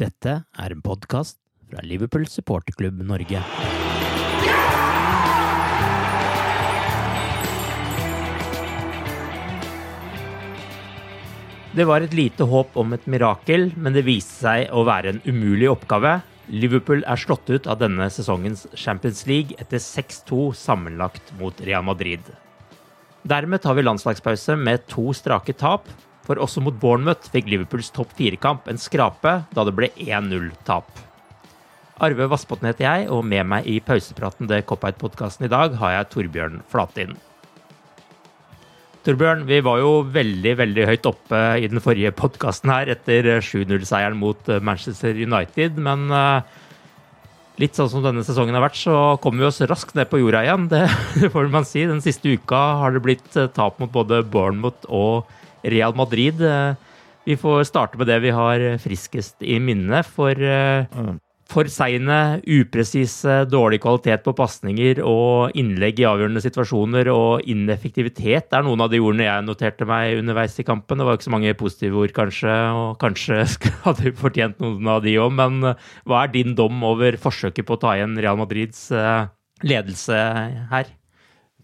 Dette er en podkast fra Liverpool supporterklubb Norge. Det var et lite håp om et mirakel, men det viste seg å være en umulig oppgave. Liverpool er slått ut av denne sesongens Champions League etter 6-2 sammenlagt mot Real Madrid. Dermed tar vi landslagspause med to strake tap, for også mot Bournemouth fikk Liverpools topp fire-kamp en skrape da det ble 1-0-tap. Arve Vassbotn heter jeg, og med meg i pausepraten til Cop-Out-podkasten i dag har jeg Torbjørn Flatin. Torbjørn, vi var jo veldig veldig høyt oppe i den forrige podkasten her etter 7-0-seieren mot eh, Manchester United, men uh, litt sånn som denne sesongen har vært, så kommer vi oss raskt ned på jorda igjen. Det, får man si. Den siste uka har det blitt uh, tap mot både Bournemouth og Real Madrid. Uh, vi får starte med det vi har friskest i minne, for mm for seine, upresise, dårlig kvalitet på pasninger og innlegg i avgjørende situasjoner og ineffektivitet er noen av de ordene jeg noterte meg underveis i kampen. Det var ikke så mange positive ord, kanskje, og kanskje hadde vi fortjent noen av de òg, men eh, hva er din dom over forsøket på å ta igjen Real Madrids eh, ledelse her?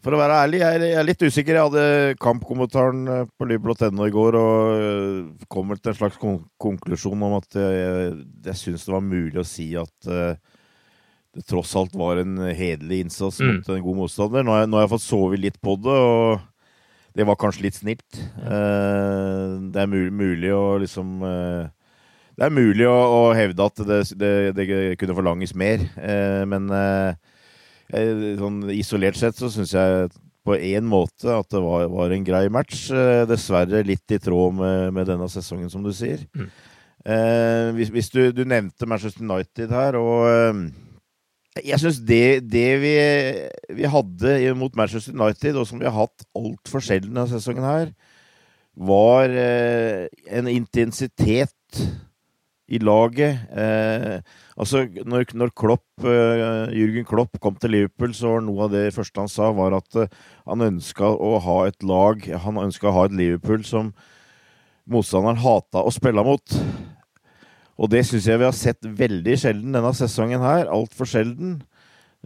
For å være ærlig, jeg er litt usikker. Jeg hadde kampkommentaren eh, på Liverpool.no i går og eh, kom til en slags konklusjon om at jeg, jeg syns det var mulig å si at det tross alt var en hederlig innsats mm. mot en god motstander. Nå har, jeg, nå har jeg fått sove litt på det, og det var kanskje litt snilt. Uh, det er mulig, mulig å liksom Det er mulig å, å hevde at det, det, det, kunne forlanges mer, men Eh, sånn isolert sett så syns jeg på én måte at det var, var, en grei match. Eh, dessverre litt i tråd med, med denne sesongen, som du sier. Mm. Eh, hvis, hvis du, du, nevnte Manchester United her, og eh, jeg syns det, det vi, vi, hadde mot Manchester United, og som vi har hatt altfor sjelden denne sesongen her, var eh, en intensitet i laget. Eh, altså, når, når Klopp, eh, Jürgen Klopp kom til Liverpool, så var noe av det første han sa, var at eh, han ønska å ha et lag Han ønska å ha et Liverpool som motstanderen hata å spille mot. Og det syns jeg vi har sett veldig sjelden denne sesongen her. Altfor sjelden.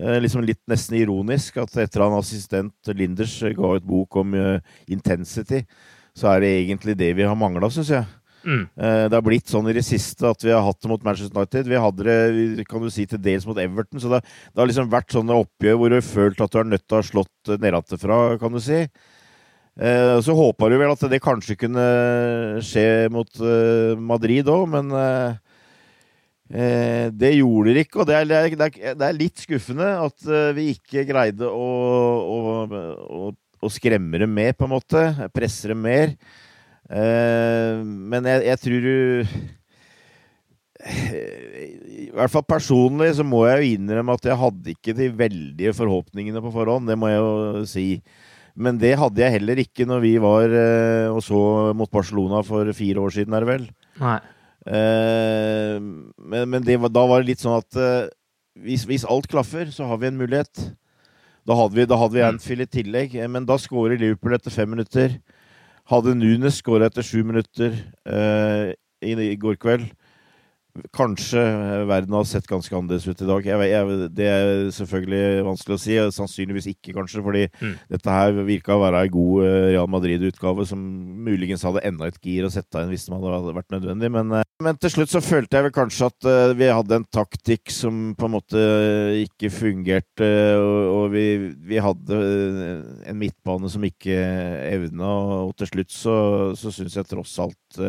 Eh, liksom litt nesten ironisk at etter at assistent Linders ga ut bok om uh, intensity, så er det egentlig det vi har mangla, syns jeg. Mm. Eh, det har blitt sånn i det siste at vi har hatt det mot Manchester United. Vi hadde det kan du si, til dels mot Everton. Så det, det har liksom vært sånne oppgjør hvor du har følt at du er nødt til å ha slått nedenfra, kan du si. Eh, så håpa du vel at det kanskje kunne skje mot eh, Madrid òg, men det gjorde det ikke, og det er, det, er, litt skuffende at vi ikke greide å, å, å, å skremme dem med, på en måte. Presse dem mer. Uh, men jeg, jeg, tror du I hvert fall personlig så må jeg jo innrømme at jeg hadde ikke de veldige forhåpningene på forhånd. Det må jeg jo si. Men det hadde jeg heller ikke når vi var eh, og så mot Barcelona for fire år siden, er det vel. Nei. Eh, men men det, var- da var det litt sånn at eh, hvis, hvis alt klaffer, så har vi en mulighet. Da hadde vi, da hadde vi Anfield i tillegg, eh, men da skårer Liverpool etter fem minutter. Hadde Nunes skåra etter sju minutter eh, i, i går kveld Kanskje eh, verden har sett ganske annerledes ut i dag. Jeg, jeg, det er selvfølgelig vanskelig å si. Sannsynligvis ikke, kanskje, fordi Mm. dette her virka å være en god eh, Real Madrid-utgave som muligens hadde enda et gir å sette inn hvis det hadde vært nødvendig. Men, eh, men til slutt så følte jeg vel kanskje at vi hadde en taktikk som på en måte ikke fungerte, og, og vi, vi hadde en midtbane som ikke evna, og til slutt så, så syns jeg tross alt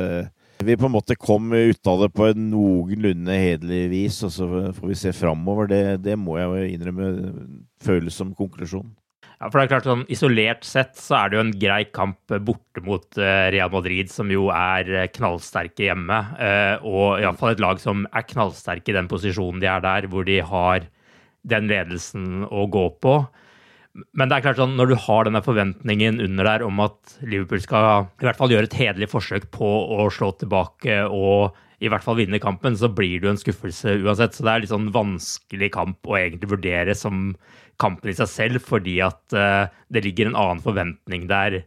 vi på en måte kom ut av det på en noenlunde hederlig vis, og så får vi se framover. Det, det må jeg jo innrømme føles som konklusjon. Ja, for det er klart sånn Isolert sett så er det jo en grei kamp borte mot eh, Real Madrid, som jo er eh, knallsterke hjemme. eh, Og iallfall et lag som er knallsterke i den posisjonen de er der, hvor de har den ledelsen å gå på. Men det er klart sånn, når du har denne forventningen under der om at Liverpool skal i hvert fall gjøre et hederlig forsøk på å slå tilbake og i hvert fall vinne kampen, så blir det jo en skuffelse uansett. Så det er litt sånn vanskelig kamp å egentlig vurdere som kampen i seg selv, fordi at uh, det ligger en annen forventning der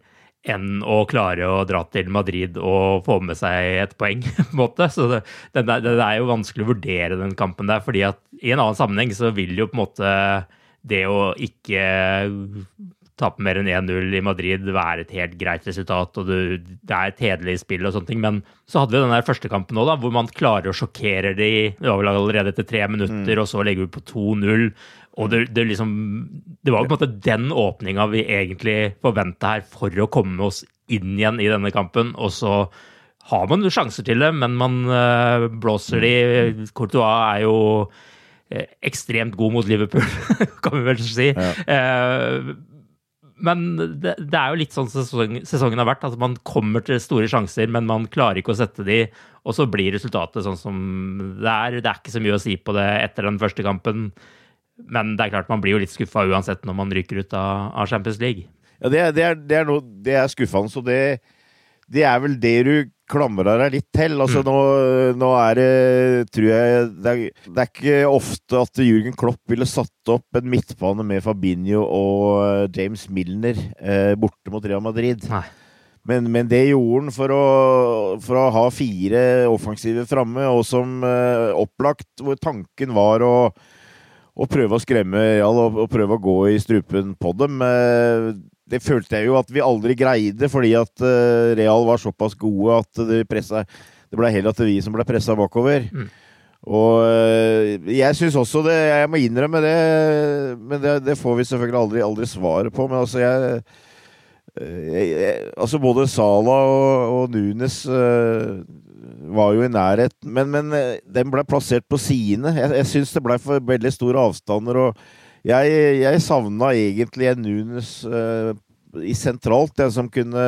enn å klare å dra til Madrid og få med seg et poeng, på en måte. Så det, det, det er jo vanskelig å vurdere den kampen der, fordi at i en annen sammenheng så vil jo på en måte det å ikke tape mer enn 1-0 i Madrid være et helt greit resultat, og det er et hederlig spill og sånne ting. Men så hadde vi den der første kampen òg, hvor man klarer å sjokkere de Det var vel allerede etter tre minutter, og så legger vi på 2-0. Og det, det, liksom, det var jo på en måte den åpninga vi egentlig forventa her for å komme oss inn igjen i denne kampen, og så har man jo sjanser til det, men man øh, blåser de. Courtois er jo eh, ekstremt god mot Liverpool, kan vi vel si. Eh, men det, det er jo litt sånn sesong, sesongen har vært. at Man kommer til store sjanser, men man klarer ikke å sette de, og så blir resultatet sånn som det er. Det er ikke så mye å si på det etter den første kampen, men det er klart man blir jo litt skuffa uansett når man ryker ut av, av Champions League. Ja, det er, det er, det er, noe, det er skuffende, så det, det er vel det du klamrer deg litt til. Altså, nå, nå er det Tror jeg det er, det er ikke ofte at Jürgen Klopp ville satt opp en midtbane med Fabinho og eh, James Milner eh, borte mot Real Madrid. Men, men det gjorde han for å, for å ha fire offensive framme, og som eh, opplagt, hvor tanken var å, og prøve å skremme Real og, og prøve å gå i strupen på dem. Eh, det følte jeg jo at vi aldri greide, fordi at eh, Real var såpass gode at det presset, Det ble heller at vi som ble pressa bakover. Mm. Og eh, jeg syns også det Jeg må innrømme det, men det, det får vi selvfølgelig aldri, aldri svaret på. Men altså, jeg jeg, jeg, altså både Sala og, og Nunes uh, var jo i nærhet, men, men eh, den ble plassert på sidene. Jeg, jeg syns det ble for veldig store avstander, og jeg, jeg savna egentlig en Nunes uh, i sentralt, en som kunne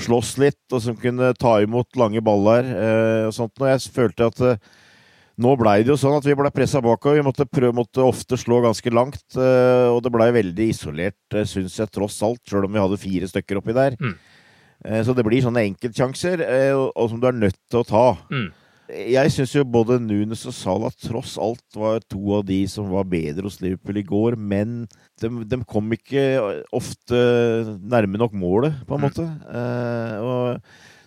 slåss litt, og som kunne ta imot lange baller uh, og sånt. Og jeg følte at uh, nå blei det jo sånn at vi ble pressa bakover. Vi måtte, prøve, måtte ofte slå ganske langt, og det blei veldig isolert, syns jeg, tross alt, sjøl om vi hadde fire stykker oppi der. Mm. Så det blir sånne enkeltsjanser, og, og som du er nødt til å ta. Mm. Jeg syns jo både Nunes og Salah tross alt var to av de som var bedre hos Liverpool i går, men de, de kom ikke ofte nærme nok målet, på en Mm. måte. Eh, og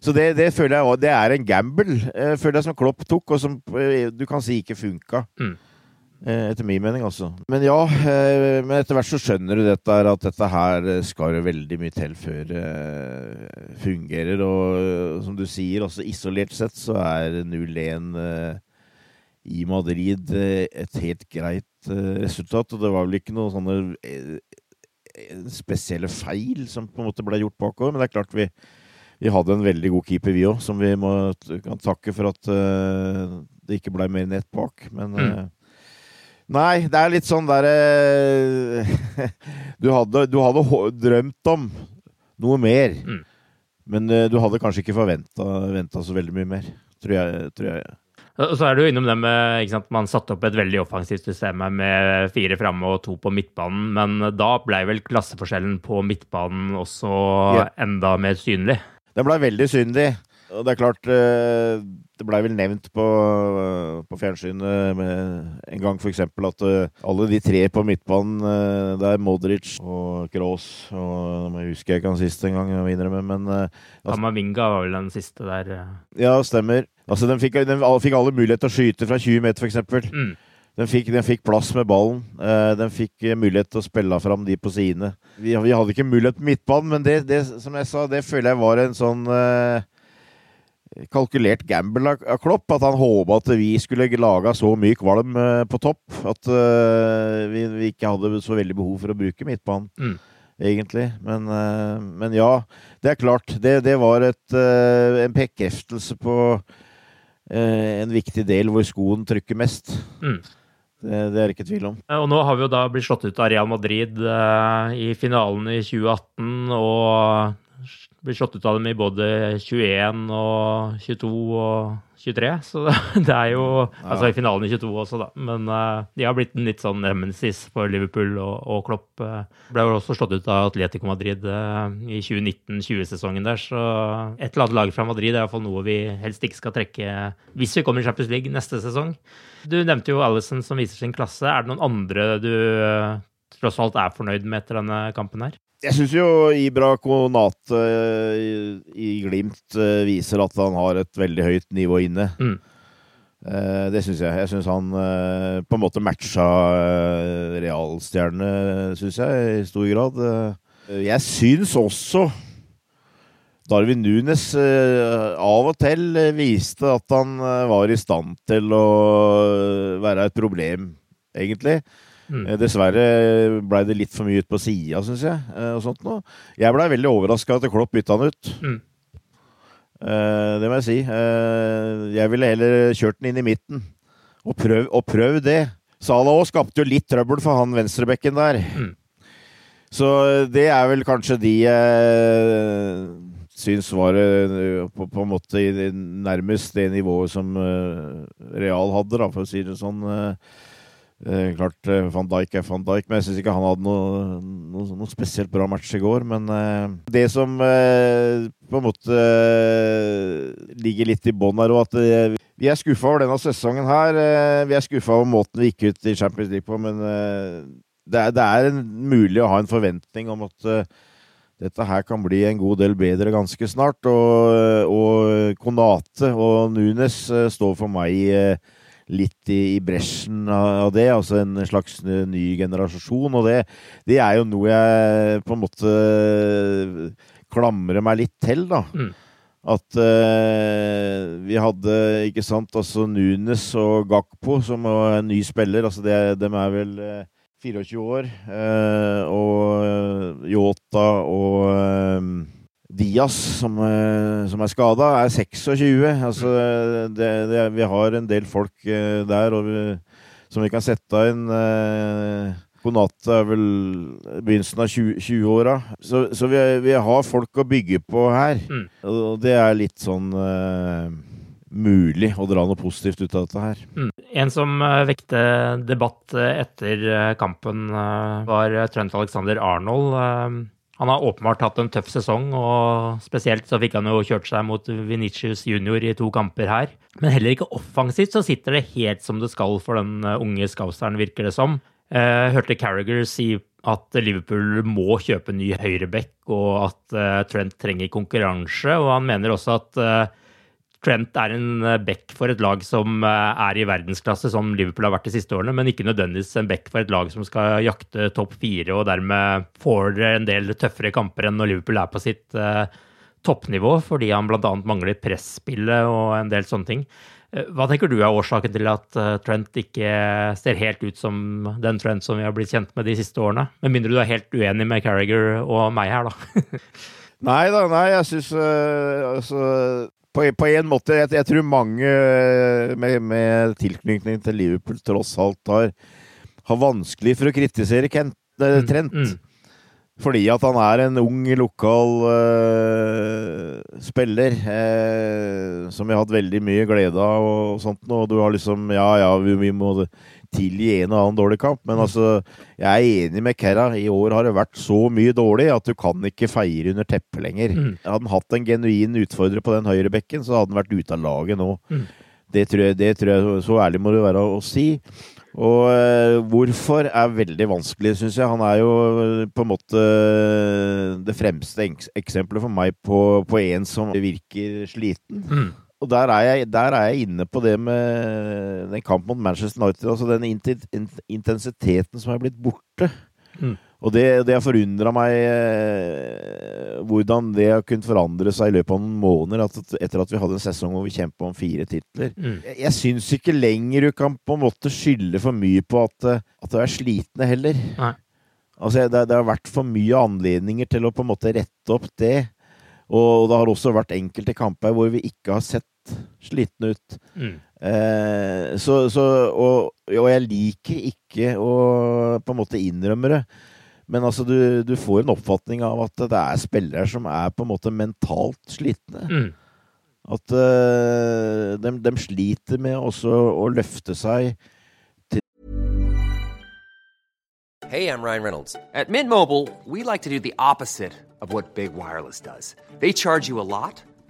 så det, det føler jeg også, det er en gamble, uh, føler jeg, som Klopp tok, og som uh, du kan si ikke funka. Mm. Eh, Etter min mening, altså. Men ja, eh, men etter hvert så skjønner du dette at dette her skal jo veldig mye til før det fungerer. Og eh, som du sier, også isolert sett så er 0-1 eh, i Madrid eh, et helt greit eh, resultat. Og det var vel ikke noen sånne eh, spesielle feil som på en måte ble gjort bakover, men det er klart vi vi hadde en veldig god keeper, vi òg, som vi må, kan takke for at det ikke ble mer enn ett bak. Men uh, Nei, det er litt sånn derre du, du hadde drømt om noe mer. Mm. Men du hadde kanskje ikke forventa så veldig mye mer, tror jeg. Tror jeg. Og så er du innom det med ikke sant, Man satte opp et veldig offensivt system med fire framme og to på midtbanen, men da ble vel klasseforskjellen på midtbanen også ja. enda mer synlig? Den blei veldig synlig. Og det er klart eh, Det blei vel nevnt på, på fjernsynet en gang f.eks. at eh, alle de tre på midtbanen, eh, det er Modric og Kroos og Jeg husker jeg ikke han siste en gang, jeg må innrømme, men altså, Kamavinga var vel den siste der. Ja, stemmer. Altså, den fikk, den fikk alle mulighet til å skyte fra 20 meter, f.eks. Mm. Den fikk, den fikk, plass med ballen. den fikk mulighet til å spille fram de på sidene. Vi, vi, hadde ikke mulighet på midtbanen, men det, det, som jeg sa, det føler jeg var en sånn uh, kalkulert gamble av Klopp. At han håpa at vi skulle lage så mye kvalm eh, på topp at uh, vi, vi, ikke hadde så veldig behov for å bruke midtbanen. Mm. Egentlig. Men, uh, men, ja, det er klart. Det, det var et, en bekreftelse på en viktig del hvor skoen trykker mest. Mm. Det, det, er ikke tvil om. Og nå har vi jo da blitt slått ut av Real Madrid i finalen i 2018, og blir slått ut av dem i både 21 og 22 og 23. Så det er jo ja. Altså i finalen i 22 også, da. Men uh, de har blitt en litt sånn nemesis for Liverpool og, og Klopp. Uh, ble også slått ut av Atletico Madrid uh, i 2019-20-sesongen der. Så et eller annet lag fra Madrid er iallfall noe vi helst ikke skal trekke hvis vi kommer i Champions League neste sesong. Du nevnte jo Alison som viser sin klasse. Er det noen andre du tross alt er fornøyd med etter denne kampen her? Jeg syns jo Ibra Konate i, i, Glimt eh, viser at han har et veldig høyt nivå inne. Mm. Eh, det syns jeg. Jeg syns han eh, på en måte matcha eh, realstjerne, syns jeg, i stor grad. Eh, jeg syns også Darwin Nunes eh, av og til viste at han var i stand til å være et problem, egentlig. Mm. Eh, dessverre blei det litt for mye ut på sida, syns jeg. Eh, og sånt noe. Jeg blei veldig overraska at Klopp bytta han ut. Mm. Eh, det må jeg si. Jeg ville heller kjørt den inn i midten. Og prøv, og prøv det. Salah òg skapte jo litt trøbbel for han venstrebekken der. Mm. Så det er vel kanskje de jeg syns var på, på, en måte nærmest det nivået som Real hadde, da, for å si det sånn. Eh, klart eh, Van Dijk er Van Dijk, men jeg syns ikke han hadde noe, noe, noe, spesielt bra match i går. Men eh, det som eh, på en måte eh, ligger litt i bånn her, og at eh, vi er skuffa over denne sesongen her. vi er skuffa over måten vi gikk ut i Champions League på, men det er, det, er, mulig å ha en forventning om at dette her kan bli en god del bedre ganske snart. Og, og Konate og Nunes står for meg litt i, i bresjen av det. Altså en slags ny generasjon. Og det, det, er jo noe jeg på en måte klamrer meg litt til, da. Mm. At uh, vi hadde, ikke sant, altså Nunes og Gakpo som er en ny spiller. Altså det, dem er vel uh, 24 år. Uh, og Yota og Diaz, som, eh, som er skada, er 26. Altså, det, det, vi har en del folk eh, der vi, som vi kan sette inn. Konata Konate er vel begynnelsen av 20-åra. 20 så, så vi, vi, har folk å bygge på her. Mm. Og det er litt sånn uh, mulig å dra noe positivt ut av dette her. Mm. En som vekte debatt etter kampen, var Trent Alexander Arnold. Han har åpenbart hatt en tøff sesong, og spesielt så fikk han jo kjørt seg mot Venitius junior i to kamper her. Men heller ikke offensivt så sitter det helt som det skal for den eh, unge skausteren, virker det som. Jeg eh, hørte Carriager si at Liverpool må kjøpe ny høyreback, og at eh, Trent trenger konkurranse. Og han mener også at Trent er en eh, back for et lag som eh, er i verdensklasse, som Liverpool har vært de siste årene, men ikke nødvendigvis en back for et lag som skal jakte topp fire og dermed får en del tøffere kamper enn når Liverpool er på sitt uh, toppnivå, fordi han bl.a. mangler presspillet og en del sånne ting. Hva tenker du er årsaken til at Trent ikke ser helt ut som den Trent som vi har blitt kjent med de siste årene? Med mindre du er helt uenig med Carriager og meg her, da. nei da, nei, jeg syns uh, altså på, på, en måte jeg, jeg tror mange eh, med, med, tilknytning til Liverpool tross alt har, har vanskelig for å kritisere Kent, eh, mm, Trent. Mm, mm. Fordi at han er en ung, lokal eh, spiller. eh, som vi har hatt veldig mye glede av, og sånt, og du har liksom Ja, ja, vi, vi må tilgi en og annen dårlig kamp, men altså Jeg er enig med Kerra. I år har det vært så mye dårlig at du kan ikke feire under teppet lenger. Mm. Hadde han hatt en genuin utfordrer på den høyrebekken, så hadde han vært ute av laget nå. Mm. Det, tror jeg, det tror jeg Så ærlig må du være å, si. Og eh, hvorfor er veldig vanskelig, syns jeg. Han er jo eh, på en måte eh, det fremste eksempelet for meg på, på en som virker sliten. Mm. Og der er, jeg, der er jeg inne på det med den kampen mot Manchester United. Altså den intensiteten som er blitt borte. Mm. Og det, det har forundra meg eh, hvordan det har kunnet forandre seg i løpet av noen måneder. At, etter at vi hadde en sesong hvor vi kjempa om fire titler. Mm. Jeg, jeg syns ikke lenger du kan på en måte skylde for mye på at, eh, at du er slitne heller. Nei. Altså, det, det har vært for mye anledninger til å på en måte rette opp det. Og det har også vært enkelte kamper hvor vi ikke har sett slitne ut. Mm. Eh, så, så, og, og jeg liker ikke å på en måte innrømme det. Men altså, du, du får en oppfatning av at det er spillere som er på en måte mentalt slitne. Mm. At eh, de, de sliter med også å løfte seg til Hey, I'm Ryan Reynolds. At Mint Mobile, we like to do the opposite of what Big Wireless does. They charge you a lot,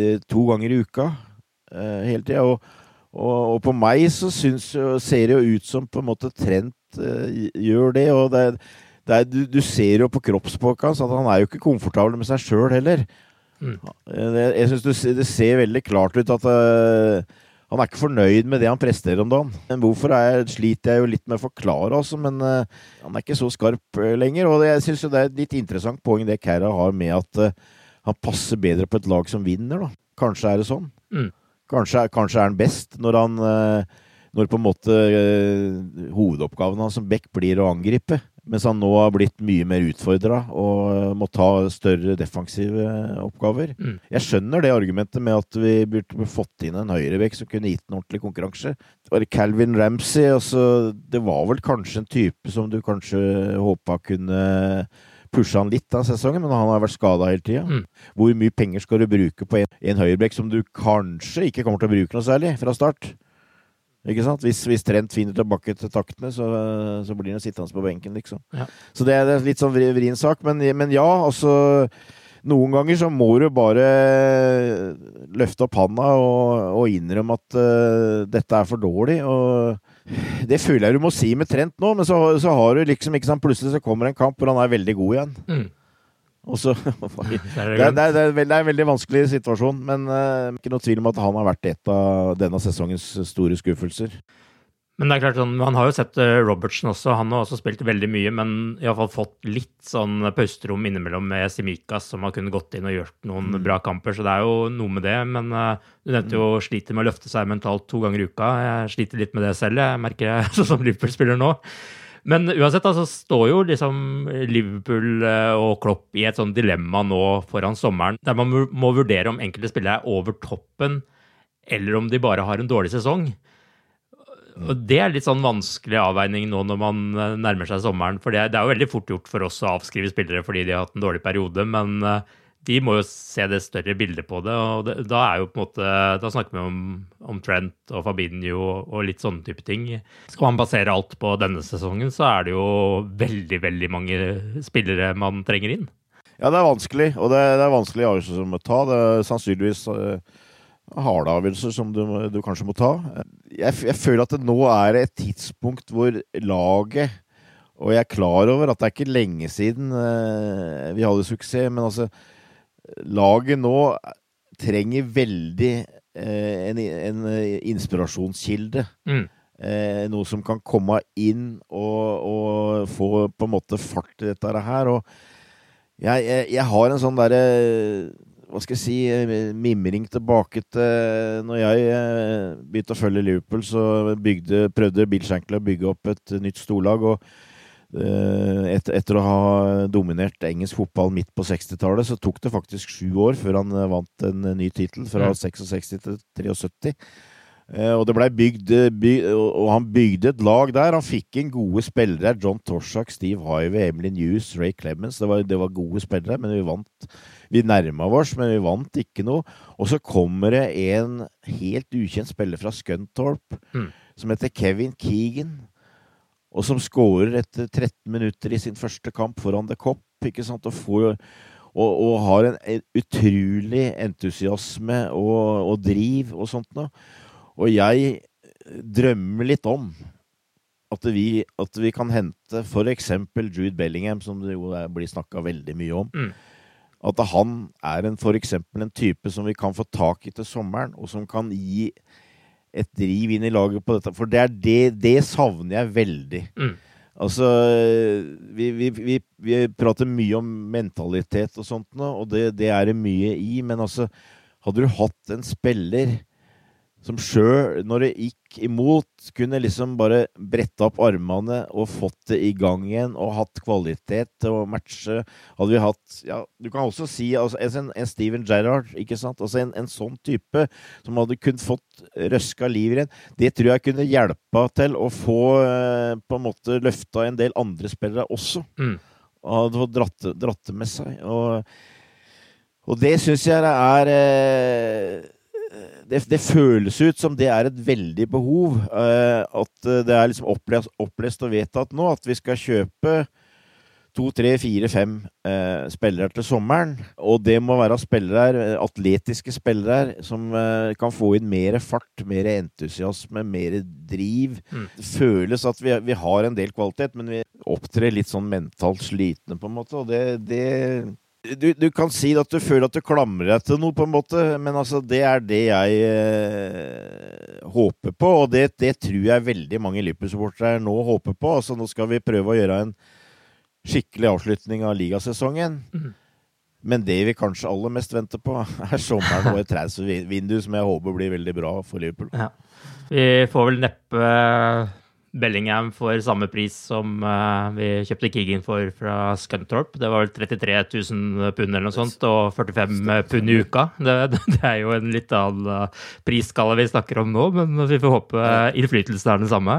Eh, to ganger i uka uh, hele tida. Og, og, og på meg så syns, ser det jo ut som på en måte Trent uh, gjør det. Og det, det er, du, du ser jo på kroppsspråket hans at han er jo ikke komfortabel med seg sjøl heller. Mm. Det, jeg syns det, ser veldig klart ut at uh, han er ikke fornøyd med det han presterer om dagen. Men hvorfor er, sliter jeg jo litt med å forklare, altså. Men uh, han er ikke så skarp lenger. Og jeg syns det er et litt interessant poeng det Kæra har med at han passer bedre på et lag som vinner, da. Kanskje er det sånn. Mm. Kanskje, kanskje er han best når han eh, Når på en måte eh, hovedoppgaven hans som back blir å angripe. Mens han nå har blitt mye mer utfordra og eh, må ta større defensive oppgaver. Mm. Jeg skjønner det argumentet med at vi burde fått inn en høyrebekk som kunne gitt en ordentlig konkurranse. Calvin Ramsey, altså Det var vel kanskje en type som du kanskje håpa kunne pusha han litt av sesongen, men han har vært skada hele tida. Mm. Hvor mye penger skal du bruke på en, en høyrebekk som du kanskje ikke kommer til å bruke noe særlig fra start? Ikke sant? Hvis, hvis Trent finner tilbake til taktene, så, så blir han sittende på benken, liksom. Ja. Så det er litt sånn vri- vrien sak. Men, men ja, altså Noen ganger så må du bare løfte opp handa og, og innrømme at uh, dette er for dårlig. og det føler jeg du må si med Trent nå, men så, så har du liksom ikke sant, Plutselig så kommer en kamp hvor han er veldig god igjen. Mm. Og så det, er det, er, det er en veldig vanskelig situasjon, men uh, ikke noe tvil om at han har vært et av denne sesongens store skuffelser. Men det er klart sånn, man har jo sett eh, Robertsen også. Han har også spilt veldig mye, men iallfall fått litt sånn pausterom innimellom med Simikas, som har kunnet gått inn og gjort noen Mm. bra kamper. Så det er jo noe med det. Men eh, du nevnte jo sliter med å løfte seg mentalt to ganger i uka. Jeg sliter litt med det selv, jeg merker jeg, sånn som Liverpool-spiller nå. Men uansett, altså, står jo liksom Liverpool eh, og Klopp i et sånn dilemma nå foran sommeren, der man må vurdere om enkelte spillere er over toppen, eller om de bare har en dårlig sesong. Og Det er litt sånn vanskelig avveining nå når man eh, nærmer seg sommeren. For det, det er jo veldig fort gjort for oss å avskrive spillere fordi de har hatt en dårlig periode, men eh, de må jo se det større bildet på det. og det, Da er jo på en måte, da snakker vi om, om Trent og Fabinho og, og litt sånne type ting. Skal man basere alt på denne sesongen, så er det jo veldig, veldig mange spillere man trenger inn. Ja, det er vanskelig, og det, det er vanskelig avgjørelser må ta. Det er sannsynligvis uh, harde avgjørelser som du, du kanskje må ta. Jeg, jeg føler at det nå er et tidspunkt hvor laget Og jeg er klar over at det er ikke lenge siden eh, vi hadde suksess, men altså Laget nå trenger veldig eh, en, en inspirasjonskilde. Mm. Eh, noe som kan komme inn og, og få på en måte fart i dette her. Og jeg, jeg, jeg har en sånn derre Hva skal jeg si eh, Mimring tilbake til når jeg eh, begynte å følge Liverpool, så bygde, prøvde Bill Shankly å bygge opp et nytt storlag. og eh, etter, å ha dominert engelsk fotball midt på 60-tallet, så tok det faktisk sju år før han eh, vant en eh, ny tittel, fra Mm. 66 til 73. Eh, og det ble bygd, by, og og han bygde et lag der. Han fikk inn gode spillere. John Torsak, Steve Harvey, Emily News, Ray Clemens. Det var, det var gode spillere, men vi vant. Vi nærma oss, men vi vant ikke noe. Og så kommer det en helt ukjent spiller fra Scunthorpe Mm. som heter Kevin Keegan. Og som scorer etter 13 minutter i sin første kamp foran The Cop. Ikke sant? Og, får, og, og har en, en utrolig entusiasme og, og driv og sånt noe. Og jeg drømmer litt om at vi, at vi kan hente f.eks. Jude Bellingham, som det jo blir snakka veldig mye om. Mm. At han er en, for eksempel en type som vi kan få tak i til sommeren, og som kan gi et driv inn i laget på dette. For det, er det, det savner jeg veldig. Mm. Altså, vi, vi, vi, vi prater mye om mentalitet og sånt nå, og det, det er det mye i, men altså, hadde du hatt en spiller som sjøl, når det gikk imot, kunne liksom bare bretta opp armene og fått det i gang igjen, og hatt kvalitet til å matche Hadde vi hatt Ja, du kan også si altså, en, en Steven Gerrard, ikke sant? Altså en, en sånn type som hadde kun fått røska liv igjen. Det tror jeg kunne hjelpa til å få eh, på en måte løfta en del andre spillere også. Mm. Hadde fått dratt, dratt det med seg. Og, og det syns jeg det er eh, det, det føles ut som det er et veldig behov. eh, at eh, det er liksom opplest, opplest og vedtatt nå at vi skal kjøpe to, tre, fire, fem eh, spillere til sommeren. Og det må være spillere, atletiske spillere, som kan få inn mer fart, mer entusiasme, mer driv. Mm. Det føles at vi, vi har en del kvalitet, men vi opptrer litt sånn mentalt slitne, på en måte. Og det, det du, du kan si at du føler at du klamrer deg til noe, på en måte, men altså, det er det jeg eh, håper på. Og det, det tror jeg veldig mange Liverpool-supportere nå håper på. Altså, nå skal vi prøve å gjøre en skikkelig avslutning av ligasesongen. Mm. Men det vi kanskje aller mest venter på, er sommeren og et transfervindu som jeg håper blir veldig bra for Liverpool. Ja. Vi får vel neppe Bellingham for samme pris som uh, vi kjøpte Keegan for fra Scunthorpe. Det var vel 33 000 pund eller noe sånt, og 45 pund i uka. Det, det er jo en litt annen eh, prisskala vi snakker om nå, men vi får håpe innflytelsen er den samme.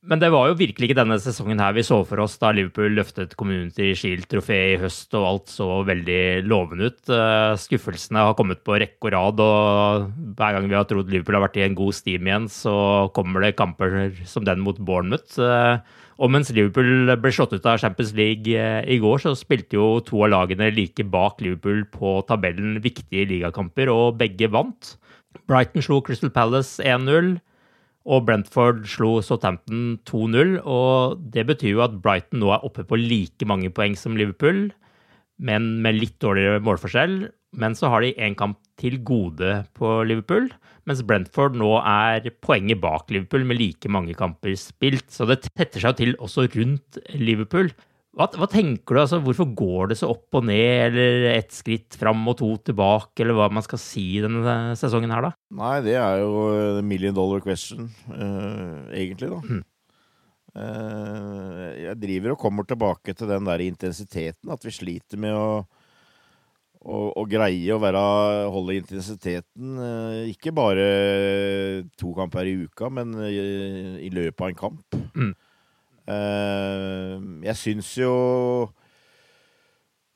Men det var jo virkelig ikke denne sesongen her vi så for oss da Liverpool løftet Community Shield-trofé i høst og alt så veldig lovende ut. Eh, skuffelsene har kommet på rekke og rad, og hver gang vi har trodd Liverpool har vært i en god steam igjen, så kommer det kamper som den mot Bournemouth. Eh, og mens Liverpool ble slått ut av Champions League eh, i går, så spilte jo to av lagene like bak Liverpool på tabellen viktige ligakamper, og begge vant. Brighton slo Crystal Palace 1-0. Og Brentford slo Southampton 2-0. Og det betyr jo at Brighton nå er oppe på like mange poeng som Liverpool, men med litt dårligere målforskjell. Men så har de én kamp til gode på Liverpool, mens Brentford nå er poenget bak Liverpool med like mange kamper spilt. Så det tetter seg til også rundt Liverpool. Hva, hva, tenker du? altså, Hvorfor går det så opp og ned, eller ett skritt fram og to tilbake, eller hva man skal si denne sesongen her, da? Nei, det er jo the million dollar question, uh, egentlig, da. Mm. Uh, jeg driver og kommer tilbake til den der intensiteten, at vi sliter med å å, greie å være, holde intensiteten, uh, ikke bare to kamper i uka, men i løpet av en kamp. Mm. Eh, jeg syns jo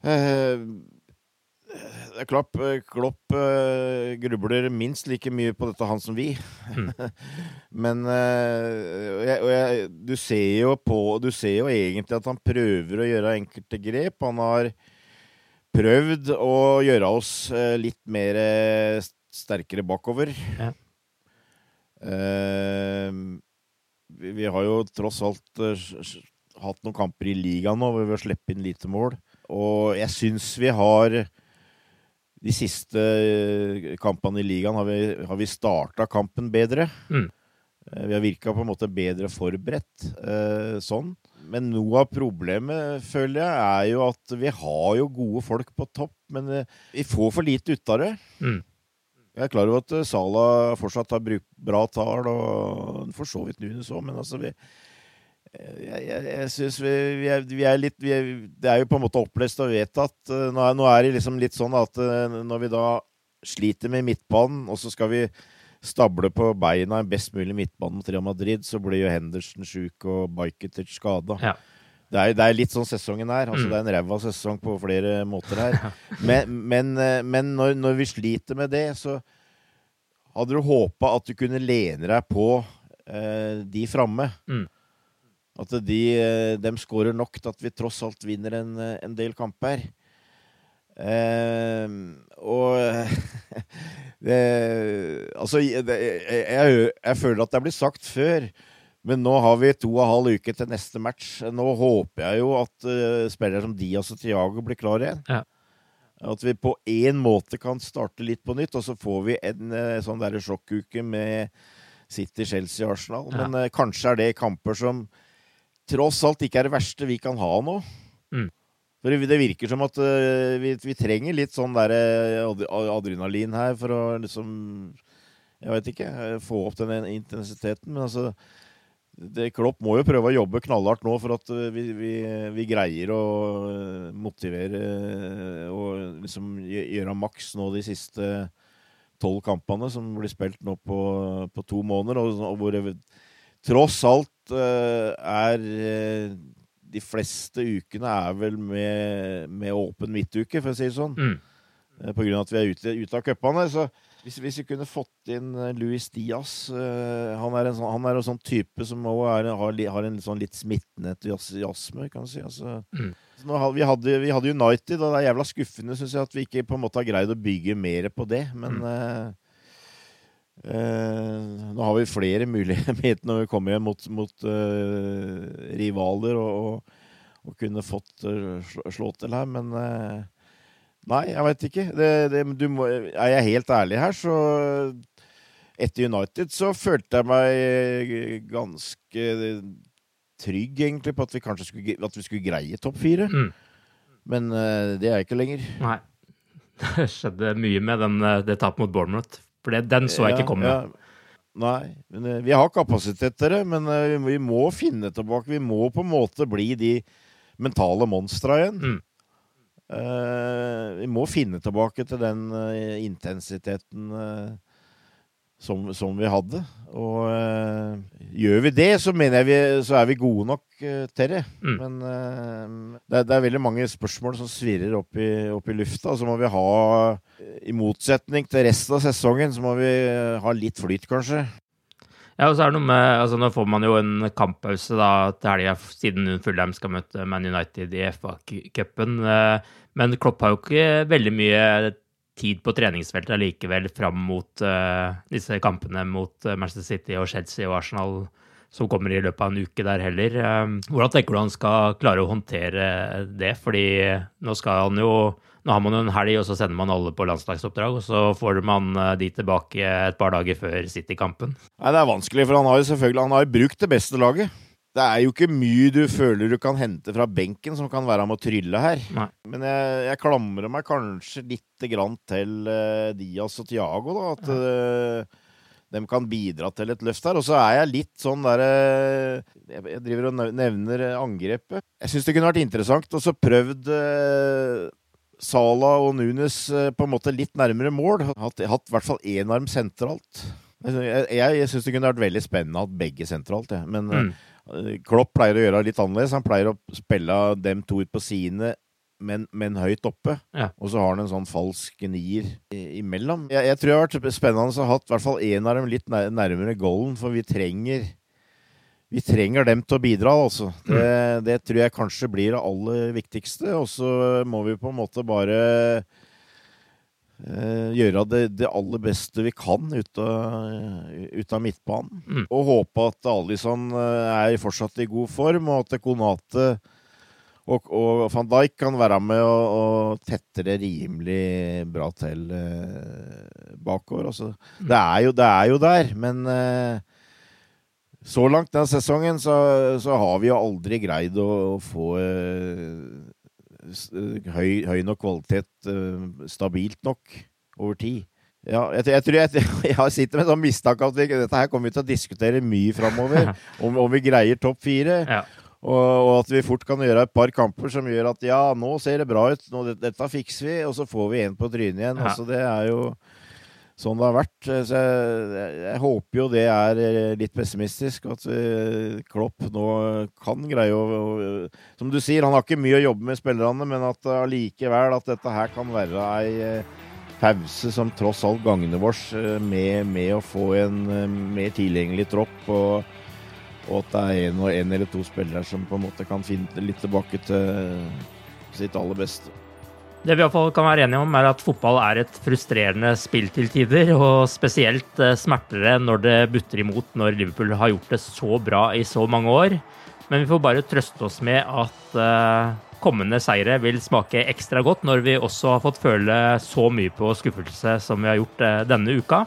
eh, eh, Klopp uh, grubler minst like mye på dette, han som vi. Mm. Men og jeg, og jeg, du ser jo på Du ser jo egentlig at han prøver å gjøre enkelte grep. Han har prøvd å gjøre oss litt mer sterkere bakover. Ja. Uh, vi, har jo tross alt uh, hatt noen kamper i ligaen nå hvor vi har sluppet inn lite mål. Og jeg syns vi har De siste uh, kampene i ligaen har vi, har vi starta kampen bedre. Mm. Uh, vi har virka på en måte bedre forberedt sånn. Men noe av problemet, føler jeg, er jo at vi har jo gode folk på topp, men vi får for lite ut av det. Mm. Jeg er klar over at eh, Sala fortsatt har brukt bra tall, og for så vidt Nunes òg, men altså vi eh, jeg, jeg, jeg syns vi, vi, vi, er, litt er, Det er jo på en måte opplest og vedtatt. Eh, nå er, nå er det liksom litt sånn at når vi da sliter med midtbanen, og så skal vi stable på beina en best mulig midtbane mot Real Madrid, så blir jo Henderson sjuk og Bajketic skada. Ja. Det er, det er, litt sånn sesongen er. Altså, mm. Det er en ræva sesong på flere måter her. Men, men, eh, men når, når, vi sliter med det, så hadde du håpa at du kunne lene deg på eh, de framme. Mm. At de, eh, dem skårer nok til at vi tross alt vinner en, eh, en del kamper. Eh, og det, Altså, det, jeg, jeg, jeg, føler at det er blitt sagt før. Men nå har vi to og en halv uke til neste match. Nå håper jeg jo at uh, spillere som Diaz og Tiago blir klare igjen. Ja. At vi på én måte kan starte litt på nytt, og så får vi en uh, sånn der sjokkuke med City, Chelsea, Arsenal. Ja. Men uh, kanskje er det kamper som tross alt ikke er det verste vi kan ha nå. Mm. For det virker som at vi, vi, trenger litt sånn der adrenalin her for å liksom Jeg vet ikke, få opp den intensiteten. Men altså det, Klopp må jo prøve å jobbe knallhardt nå for at eh, vi, vi, vi greier å eh, motivere eh, og liksom gjøre maks nå de siste tolv kampene som blir spilt nå på, på to måneder, og, og hvor det tross alt er De fleste ukene er vel med, med åpen midtuke, for å si det sånn. Mm. På grunn av at vi er ute, ute av cupene. Så hvis, hvis, vi kunne fått inn Louis Luis Diaz uh, han, er en sånn, han er en sånn type som er, har, har, en sånn litt smittende entusiasme, kan du si. Altså, mm. vi, hadde, vi, hadde, United, og det er jævla skuffende synes jeg, at vi ikke på en måte har greid å bygge mer på det. Men mm. uh, uh, nå har vi flere muligheter når vi kommer hjem mot, mot rivaler og, og, og, kunne fått slå, slå til her, men Nei, jeg veit ikke. Det, det, må, er jeg helt ærlig her, så etter United så følte jeg meg ganske trygg, egentlig, på at vi kanskje skulle, at vi skulle greie topp fire. Mm. Men uh, det er jeg ikke lenger. Nei. Det skjedde mye med den, eh, det tapet mot Bournemouth. For det, den så jeg ikke komme. Ja. Nei, men, uh, vi har kapasitet til det, men uh, vi må finne tilbake. Vi må på en måte bli de mentale monstra igjen. Mm. Uh, vi må finne tilbake til den uh, intensiteten uh, som, som vi hadde. Og gjør vi det, så mener jeg vi, så er vi gode nok til det. Mm. Men det, er, det, er, veldig mange spørsmål som svirrer opp i, opp i lufta. Så må vi ha, i motsetning til resten av sesongen, så må vi ha litt flyt, kanskje. Ja, og så er det noe med, altså Nå får man jo en kamppause da, til helga siden Fulham skal møte Man United i FA-cupen. Men Klopp har jo ikke veldig mye tid på treningsfeltet likevel fram mot uh, disse kampene mot uh, Manchester City og Chelsea og Arsenal som kommer i løpet av en uke der heller. Uh, hvordan tenker du han skal klare å håndtere det? Fordi nå skal han jo nå har man jo en helg, og så sender man alle på landslagsoppdrag. Og så får man de tilbake et par dager før City-kampen. Nei, Det er vanskelig, for han har jo selvfølgelig han har brukt det beste laget. Det er jo ikke mye du føler du kan hente fra benken som kan være med å trylle her. Nei. Men jeg, jeg, klamrer meg kanskje litt grann til uh, Diaz og Tiago, da. At uh, de kan bidra til et løft her. Og så er jeg litt sånn derre uh, jeg, driver og nevner angrepet. Jeg syns det kunne vært interessant og så prøvd uh, Sala og Nunes på en måte litt nærmere mål. Hatt, hatt i hvert fall én arm sentralt. Jeg, jeg, jeg syns det kunne vært veldig spennende å ha begge sentralt, jeg. Men mm. Klopp pleier å gjøre litt annerledes. Han pleier å spille dem to ut på sine, men, men høyt oppe. Ja. Og så har han en sånn falsk nier imellom. Jeg, jeg tror det har vært spennende å ha hatt i hvert fall én av dem litt nærmere goalen, for vi trenger vi trenger dem til å bidra, altså. Det, mm. det tror jeg kanskje blir det aller viktigste. Og så må vi på en måte bare Uh, gjøre det, det, aller beste vi kan ut av, ut av midtbanen. Mm. Og håpe at Alison uh, er fortsatt i god form, og at Konate og, og, van Dijk kan være med og, og tette det rimelig bra til eh, bakover. Altså, mm. det, er jo, det, er jo, der, men så langt denne sesongen så, så, har vi jo aldri greid å, å få høy, høy, nok kvalitet, uh, stabilt nok over tid. Ja, jeg, jeg, tror jeg, jeg sitter med sånn mistanke at vi, dette her kommer vi til å diskutere mye framover. om, om, vi greier topp fire. Ja. Og, og, at vi fort kan gjøre et par kamper som gjør at ja, nå ser det bra ut, nå, dette fikser vi, og så får vi en på trynet igjen. Ja. Altså, det er jo sånn det har vært. Så jeg, jeg, håper jo det er eh, litt pessimistisk, at vi, Klopp nå kan greie å, å Som du sier, han har ikke mye å jobbe med spillerne, men at allikevel at dette her kan være ei eh, pause som tross alt gagner oss eh, med, med, å få en mer tilgjengelig tropp. og og at det er en, en eller to spillere som på en måte kan finne litt tilbake til sitt aller beste. Det vi i hvert fall kan være enige om, er at fotball er et frustrerende spill til tider. Og spesielt eh, smerter det når det butter imot når Liverpool har gjort det så bra i så mange år. Men vi får bare trøste oss med at uh, kommende seire vil smake ekstra godt når vi også har fått føle så mye på skuffelse som vi har gjort uh, denne uka.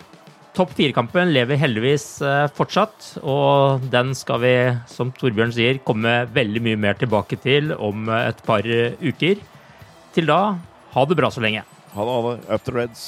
Topp fire-kampen lever heldigvis uh, fortsatt, og den skal vi, som Torbjørn sier, komme veldig mye mer tilbake til om et par uker. Til da, ha det bra så lenge. Ha det, ha det. Up the Reds.